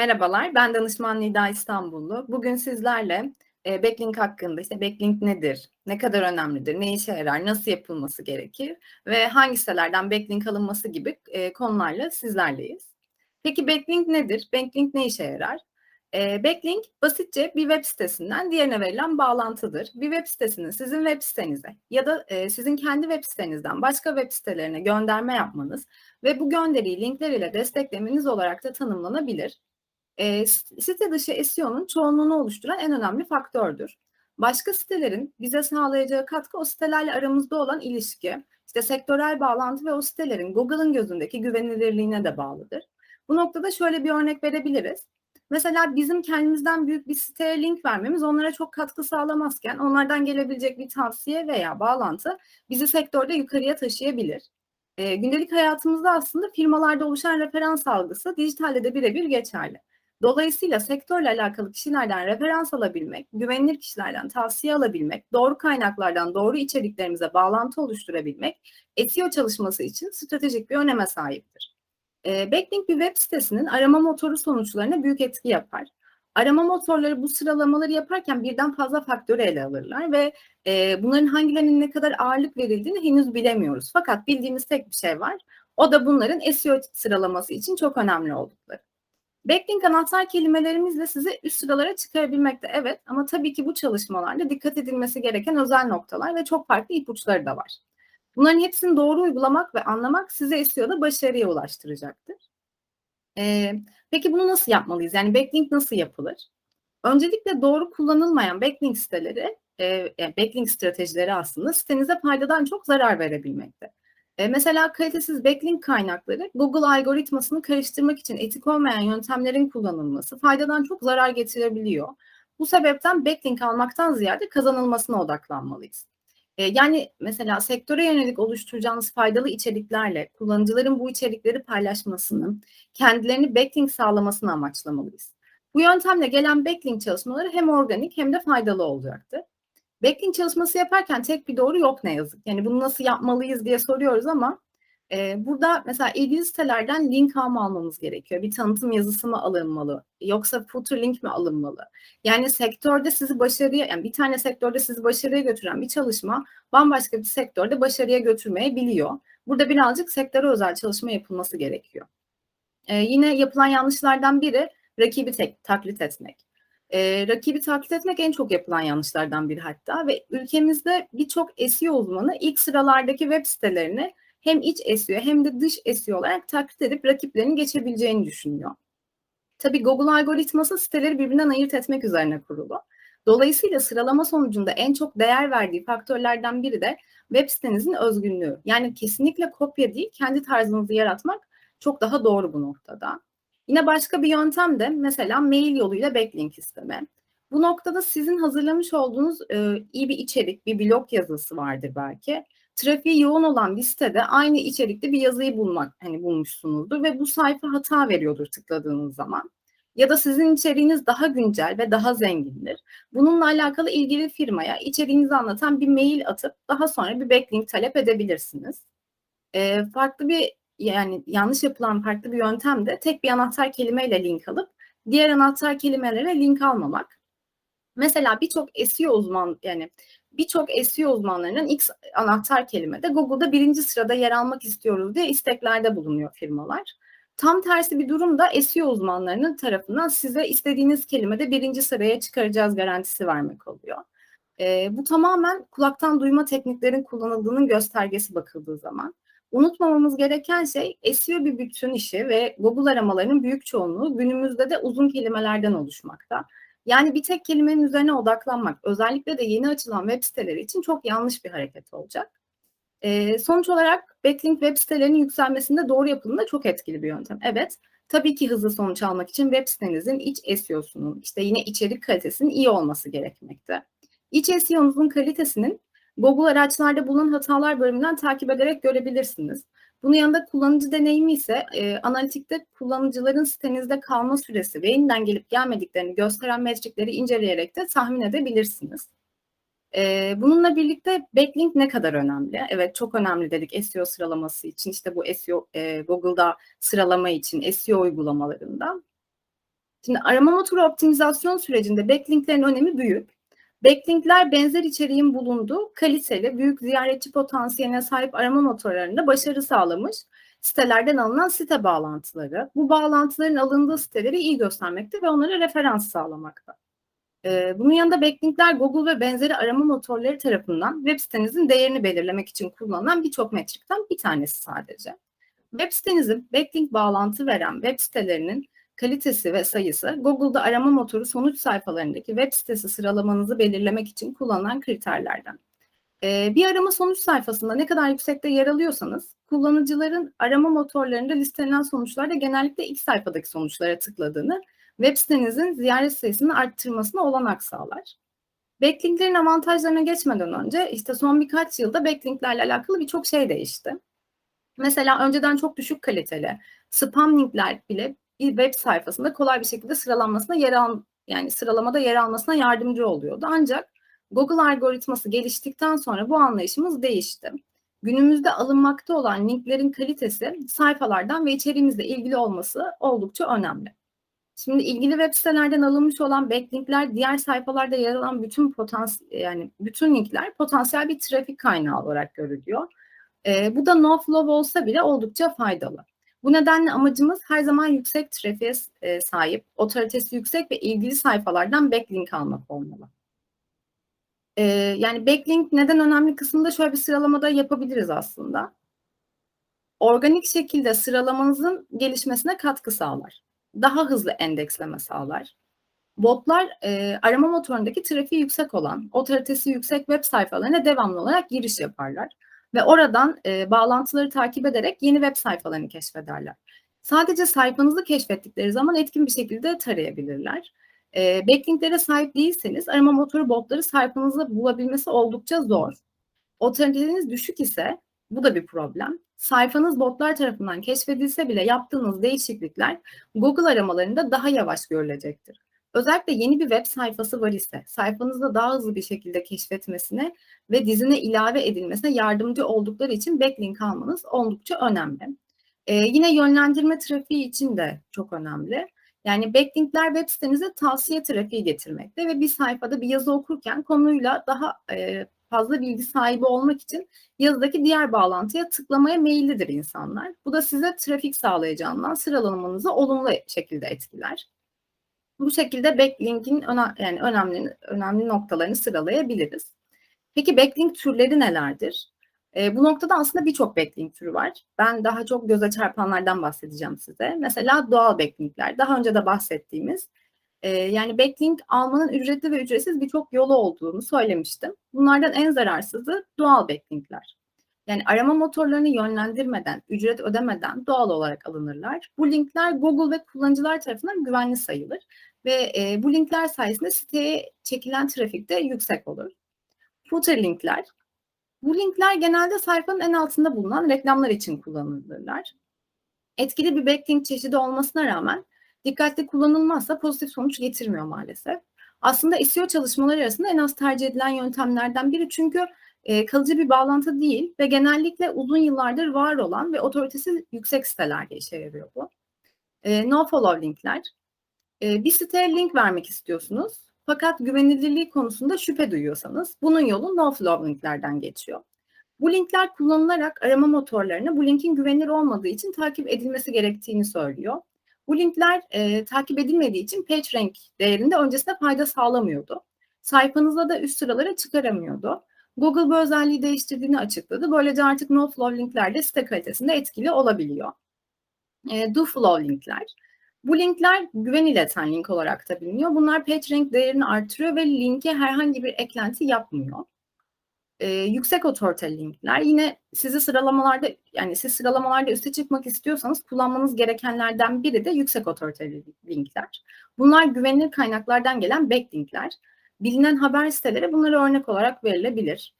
Merhabalar, ben danışman Nida İstanbullu. Bugün sizlerle e, backlink hakkında, işte backlink nedir, ne kadar önemlidir, ne işe yarar, nasıl yapılması gerekir ve hangi sitelerden backlink alınması gibi e, konularla sizlerleyiz. Peki backlink nedir? Backlink ne işe yarar? E, backlink basitçe bir web sitesinden diğerine verilen bağlantıdır. Bir web sitesini sizin web sitenize ya da e, sizin kendi web sitenizden başka web sitelerine gönderme yapmanız ve bu gönderiyi linkler ile desteklemeniz olarak da tanımlanabilir e, site dışı SEO'nun çoğunluğunu oluşturan en önemli faktördür. Başka sitelerin bize sağlayacağı katkı o sitelerle aramızda olan ilişki, işte sektörel bağlantı ve o sitelerin Google'ın gözündeki güvenilirliğine de bağlıdır. Bu noktada şöyle bir örnek verebiliriz. Mesela bizim kendimizden büyük bir siteye link vermemiz onlara çok katkı sağlamazken onlardan gelebilecek bir tavsiye veya bağlantı bizi sektörde yukarıya taşıyabilir. E, gündelik hayatımızda aslında firmalarda oluşan referans algısı dijitalde de birebir geçerli. Dolayısıyla sektörle alakalı kişilerden referans alabilmek, güvenilir kişilerden tavsiye alabilmek, doğru kaynaklardan doğru içeriklerimize bağlantı oluşturabilmek SEO çalışması için stratejik bir öneme sahiptir. E, Backlink bir web sitesinin arama motoru sonuçlarına büyük etki yapar. Arama motorları bu sıralamaları yaparken birden fazla faktörü ele alırlar ve e, bunların hangilerinin ne kadar ağırlık verildiğini henüz bilemiyoruz. Fakat bildiğimiz tek bir şey var. O da bunların SEO sıralaması için çok önemli oldukları. Backlink anahtar kelimelerimizle sizi üst sıralara çıkarabilmekte evet ama tabii ki bu çalışmalarda dikkat edilmesi gereken özel noktalar ve çok farklı ipuçları da var. Bunların hepsini doğru uygulamak ve anlamak size SEO'da başarıya ulaştıracaktır. Ee, peki bunu nasıl yapmalıyız? Yani backlink nasıl yapılır? Öncelikle doğru kullanılmayan backlink siteleri, e, yani backlink stratejileri aslında sitenize faydadan çok zarar verebilmekte. E, mesela kalitesiz backlink kaynakları Google algoritmasını karıştırmak için etik olmayan yöntemlerin kullanılması faydadan çok zarar getirebiliyor. Bu sebepten backlink almaktan ziyade kazanılmasına odaklanmalıyız. E, yani mesela sektöre yönelik oluşturacağınız faydalı içeriklerle kullanıcıların bu içerikleri paylaşmasını, kendilerini backlink sağlamasını amaçlamalıyız. Bu yöntemle gelen backlink çalışmaları hem organik hem de faydalı olacaktır. Backlink çalışması yaparken tek bir doğru yok ne yazık. Yani bunu nasıl yapmalıyız diye soruyoruz ama e, burada mesela ilgili sitelerden link alma almamız gerekiyor. Bir tanıtım yazısı mı alınmalı? Yoksa footer link mi alınmalı? Yani sektörde sizi başarıya, yani bir tane sektörde sizi başarıya götüren bir çalışma bambaşka bir sektörde başarıya götürmeyebiliyor. Burada birazcık sektöre özel çalışma yapılması gerekiyor. E, yine yapılan yanlışlardan biri rakibi tek, taklit etmek. E, rakibi taklit etmek en çok yapılan yanlışlardan biri hatta ve ülkemizde birçok SEO uzmanı ilk sıralardaki web sitelerini hem iç SEO hem de dış SEO olarak taklit edip rakiplerini geçebileceğini düşünüyor. Tabii Google algoritması siteleri birbirinden ayırt etmek üzerine kurulu. Dolayısıyla sıralama sonucunda en çok değer verdiği faktörlerden biri de web sitenizin özgünlüğü. Yani kesinlikle kopya değil, kendi tarzınızı yaratmak çok daha doğru bu noktada. Yine başka bir yöntem de mesela mail yoluyla backlink isteme. Bu noktada sizin hazırlamış olduğunuz e, iyi bir içerik, bir blog yazısı vardır belki. Trafiği yoğun olan bir sitede aynı içerikte bir yazıyı bulmak hani bulmuşsunuzdur ve bu sayfa hata veriyordur tıkladığınız zaman. Ya da sizin içeriğiniz daha güncel ve daha zengindir. Bununla alakalı ilgili firmaya içeriğinizi anlatan bir mail atıp daha sonra bir backlink talep edebilirsiniz. E, farklı bir yani yanlış yapılan farklı bir yöntem de tek bir anahtar kelimeyle link alıp diğer anahtar kelimelere link almamak. Mesela birçok SEO uzman yani birçok SEO uzmanlarının ilk anahtar kelimede Google'da birinci sırada yer almak istiyoruz diye isteklerde bulunuyor firmalar. Tam tersi bir durumda SEO uzmanlarının tarafından size istediğiniz kelimede birinci sıraya çıkaracağız garantisi vermek oluyor. E, bu tamamen kulaktan duyma tekniklerin kullanıldığının göstergesi bakıldığı zaman. Unutmamamız gereken şey SEO bir bütün işi ve Google aramalarının büyük çoğunluğu günümüzde de uzun kelimelerden oluşmakta. Yani bir tek kelimenin üzerine odaklanmak özellikle de yeni açılan web siteleri için çok yanlış bir hareket olacak. Ee, sonuç olarak backlink web sitelerinin yükselmesinde doğru yapımında çok etkili bir yöntem. Evet, tabii ki hızlı sonuç almak için web sitenizin iç SEO'sunun, işte yine içerik kalitesinin iyi olması gerekmekte. İç SEO'nuzun kalitesinin Google araçlarda bulunan hatalar bölümünden takip ederek görebilirsiniz. Bunun yanında kullanıcı deneyimi ise e, analitikte kullanıcıların sitenizde kalma süresi ve yeniden gelip gelmediklerini gösteren metrikleri inceleyerek de tahmin edebilirsiniz. E, bununla birlikte backlink ne kadar önemli? Evet çok önemli dedik SEO sıralaması için işte bu SEO e, Google'da sıralama için SEO uygulamalarında. Şimdi arama motoru optimizasyon sürecinde backlinklerin önemi büyük. Backlinkler benzer içeriğin bulunduğu kaliteli, büyük ziyaretçi potansiyeline sahip arama motorlarında başarı sağlamış sitelerden alınan site bağlantıları. Bu bağlantıların alındığı siteleri iyi göstermekte ve onlara referans sağlamakta. Ee, bunun yanında backlinkler Google ve benzeri arama motorları tarafından web sitenizin değerini belirlemek için kullanılan birçok metrikten bir tanesi sadece. Web sitenizin backlink bağlantı veren web sitelerinin kalitesi ve sayısı Google'da arama motoru sonuç sayfalarındaki web sitesi sıralamanızı belirlemek için kullanılan kriterlerden. Ee, bir arama sonuç sayfasında ne kadar yüksekte yer alıyorsanız kullanıcıların arama motorlarında listelenen sonuçlarda genellikle ilk sayfadaki sonuçlara tıkladığını web sitenizin ziyaret sayısını arttırmasına olanak sağlar. Backlinklerin avantajlarına geçmeden önce işte son birkaç yılda backlinklerle alakalı birçok şey değişti. Mesela önceden çok düşük kaliteli spam linkler bile bir web sayfasında kolay bir şekilde sıralanmasına yer al yani sıralamada yer almasına yardımcı oluyordu. Ancak Google algoritması geliştikten sonra bu anlayışımız değişti. Günümüzde alınmakta olan linklerin kalitesi sayfalardan ve içeriğimizle ilgili olması oldukça önemli. Şimdi ilgili web sitelerden alınmış olan backlinkler diğer sayfalarda yer alan bütün potansiyel yani bütün linkler potansiyel bir trafik kaynağı olarak görülüyor. E, bu da no flow olsa bile oldukça faydalı. Bu nedenle amacımız her zaman yüksek trafiğe e, sahip, otoritesi yüksek ve ilgili sayfalardan backlink almak olmalı. E, yani backlink neden önemli kısmında şöyle bir sıralamada yapabiliriz aslında. Organik şekilde sıralamanızın gelişmesine katkı sağlar. Daha hızlı endeksleme sağlar. Botlar e, arama motorundaki trafiği yüksek olan, otoritesi yüksek web sayfalarına devamlı olarak giriş yaparlar ve oradan e, bağlantıları takip ederek yeni web sayfalarını keşfederler. Sadece sayfanızı keşfettikleri zaman etkin bir şekilde tarayabilirler. E, backlinklere sahip değilseniz arama motoru botları sayfanızı bulabilmesi oldukça zor. Otoriteniz düşük ise bu da bir problem. Sayfanız botlar tarafından keşfedilse bile yaptığınız değişiklikler Google aramalarında daha yavaş görülecektir. Özellikle yeni bir web sayfası var ise sayfanızda daha hızlı bir şekilde keşfetmesine ve dizine ilave edilmesine yardımcı oldukları için backlink almanız oldukça önemli. Ee, yine yönlendirme trafiği için de çok önemli. Yani backlinkler web sitenize tavsiye trafiği getirmekte ve bir sayfada bir yazı okurken konuyla daha e, fazla bilgi sahibi olmak için yazıdaki diğer bağlantıya tıklamaya meyillidir insanlar. Bu da size trafik sağlayacağından sıralamanızı olumlu şekilde etkiler. Bu şekilde backlink'in yani önemli önemli noktalarını sıralayabiliriz. Peki backlink türleri nelerdir? E, bu noktada aslında birçok backlink türü var. Ben daha çok göze çarpanlardan bahsedeceğim size. Mesela doğal backlinkler. Daha önce de bahsettiğimiz e, yani backlink almanın ücretli ve ücretsiz birçok yolu olduğunu söylemiştim. Bunlardan en zararsızı doğal backlinkler. Yani arama motorlarını yönlendirmeden, ücret ödemeden doğal olarak alınırlar. Bu linkler Google ve kullanıcılar tarafından güvenli sayılır ve e, bu linkler sayesinde siteye çekilen trafik de yüksek olur. Footer linkler. Bu linkler genelde sayfanın en altında bulunan reklamlar için kullanılırlar. Etkili bir backlink çeşidi olmasına rağmen dikkatli kullanılmazsa pozitif sonuç getirmiyor maalesef. Aslında SEO çalışmaları arasında en az tercih edilen yöntemlerden biri çünkü e, kalıcı bir bağlantı değil ve genellikle uzun yıllardır var olan ve otoritesi yüksek sitelerde işe yarıyor bu. E, no follow linkler. E, bir siteye link vermek istiyorsunuz fakat güvenilirliği konusunda şüphe duyuyorsanız bunun yolu no follow linklerden geçiyor. Bu linkler kullanılarak arama motorlarına bu linkin güvenilir olmadığı için takip edilmesi gerektiğini söylüyor. Bu linkler e, takip edilmediği için PageRank değerinde öncesinde fayda sağlamıyordu. Sayfanızda da üst sıralara çıkaramıyordu. Google bu özelliği değiştirdiğini açıkladı. Böylece artık no-flow linkler de site kalitesinde etkili olabiliyor. E, do-flow linkler. Bu linkler güven ileten link olarak da biliniyor. Bunlar PageRank değerini artırıyor ve linke herhangi bir eklenti yapmıyor. Ee, yüksek otorite linkler yine sizi sıralamalarda yani siz sıralamalarda üste çıkmak istiyorsanız kullanmanız gerekenlerden biri de yüksek otoriteli linkler. Bunlar güvenilir kaynaklardan gelen backlinkler. Bilinen haber siteleri bunlara örnek olarak verilebilir.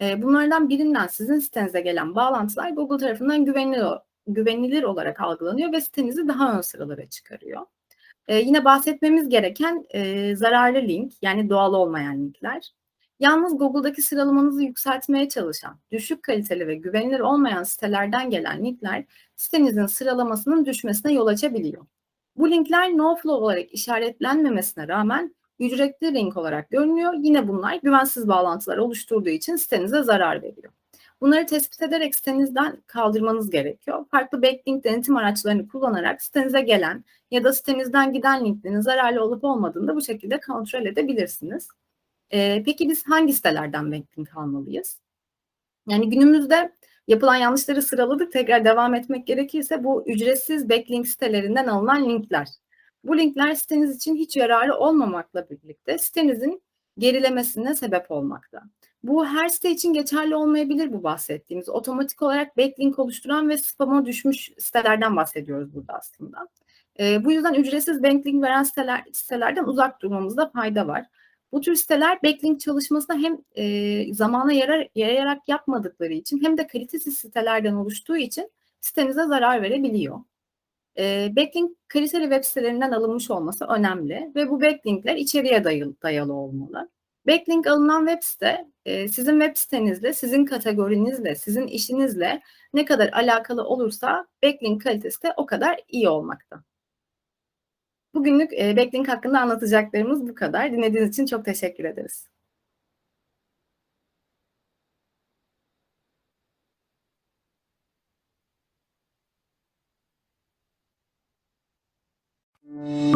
Ee, bunlardan birinden sizin sitenize gelen bağlantılar Google tarafından güvenilir güvenilir olarak algılanıyor ve sitenizi daha ön sıralara çıkarıyor. Ee, yine bahsetmemiz gereken e, zararlı link yani doğal olmayan linkler. Yalnız Google'daki sıralamanızı yükseltmeye çalışan, düşük kaliteli ve güvenilir olmayan sitelerden gelen linkler sitenizin sıralamasının düşmesine yol açabiliyor. Bu linkler no-flow olarak işaretlenmemesine rağmen ücretli link olarak görünüyor. Yine bunlar güvensiz bağlantılar oluşturduğu için sitenize zarar veriyor. Bunları tespit ederek sitenizden kaldırmanız gerekiyor. Farklı backlink denetim araçlarını kullanarak sitenize gelen ya da sitenizden giden linklerin zararlı olup olmadığını da bu şekilde kontrol edebilirsiniz. Ee, peki biz hangi sitelerden backlink almalıyız? Yani günümüzde yapılan yanlışları sıraladık. Tekrar devam etmek gerekirse bu ücretsiz backlink sitelerinden alınan linkler. Bu linkler siteniz için hiç yararı olmamakla birlikte sitenizin gerilemesine sebep olmakta. Bu her site için geçerli olmayabilir bu bahsettiğimiz. Otomatik olarak backlink oluşturan ve spam'a düşmüş sitelerden bahsediyoruz burada aslında. E, bu yüzden ücretsiz backlink veren siteler, sitelerden uzak durmamızda fayda var. Bu tür siteler backlink çalışmasına hem e, zamana yarar, yarayarak yapmadıkları için hem de kalitesiz sitelerden oluştuğu için sitenize zarar verebiliyor. E, backlink kaliteli web sitelerinden alınmış olması önemli ve bu backlinkler içeriye dayalı, dayalı olmalı. Backlink alınan web site e, sizin web sitenizle, sizin kategorinizle, sizin işinizle ne kadar alakalı olursa backlink kalitesi de o kadar iyi olmakta. Bugünlük e, backlink hakkında anlatacaklarımız bu kadar. Dinlediğiniz için çok teşekkür ederiz. Mm-hmm.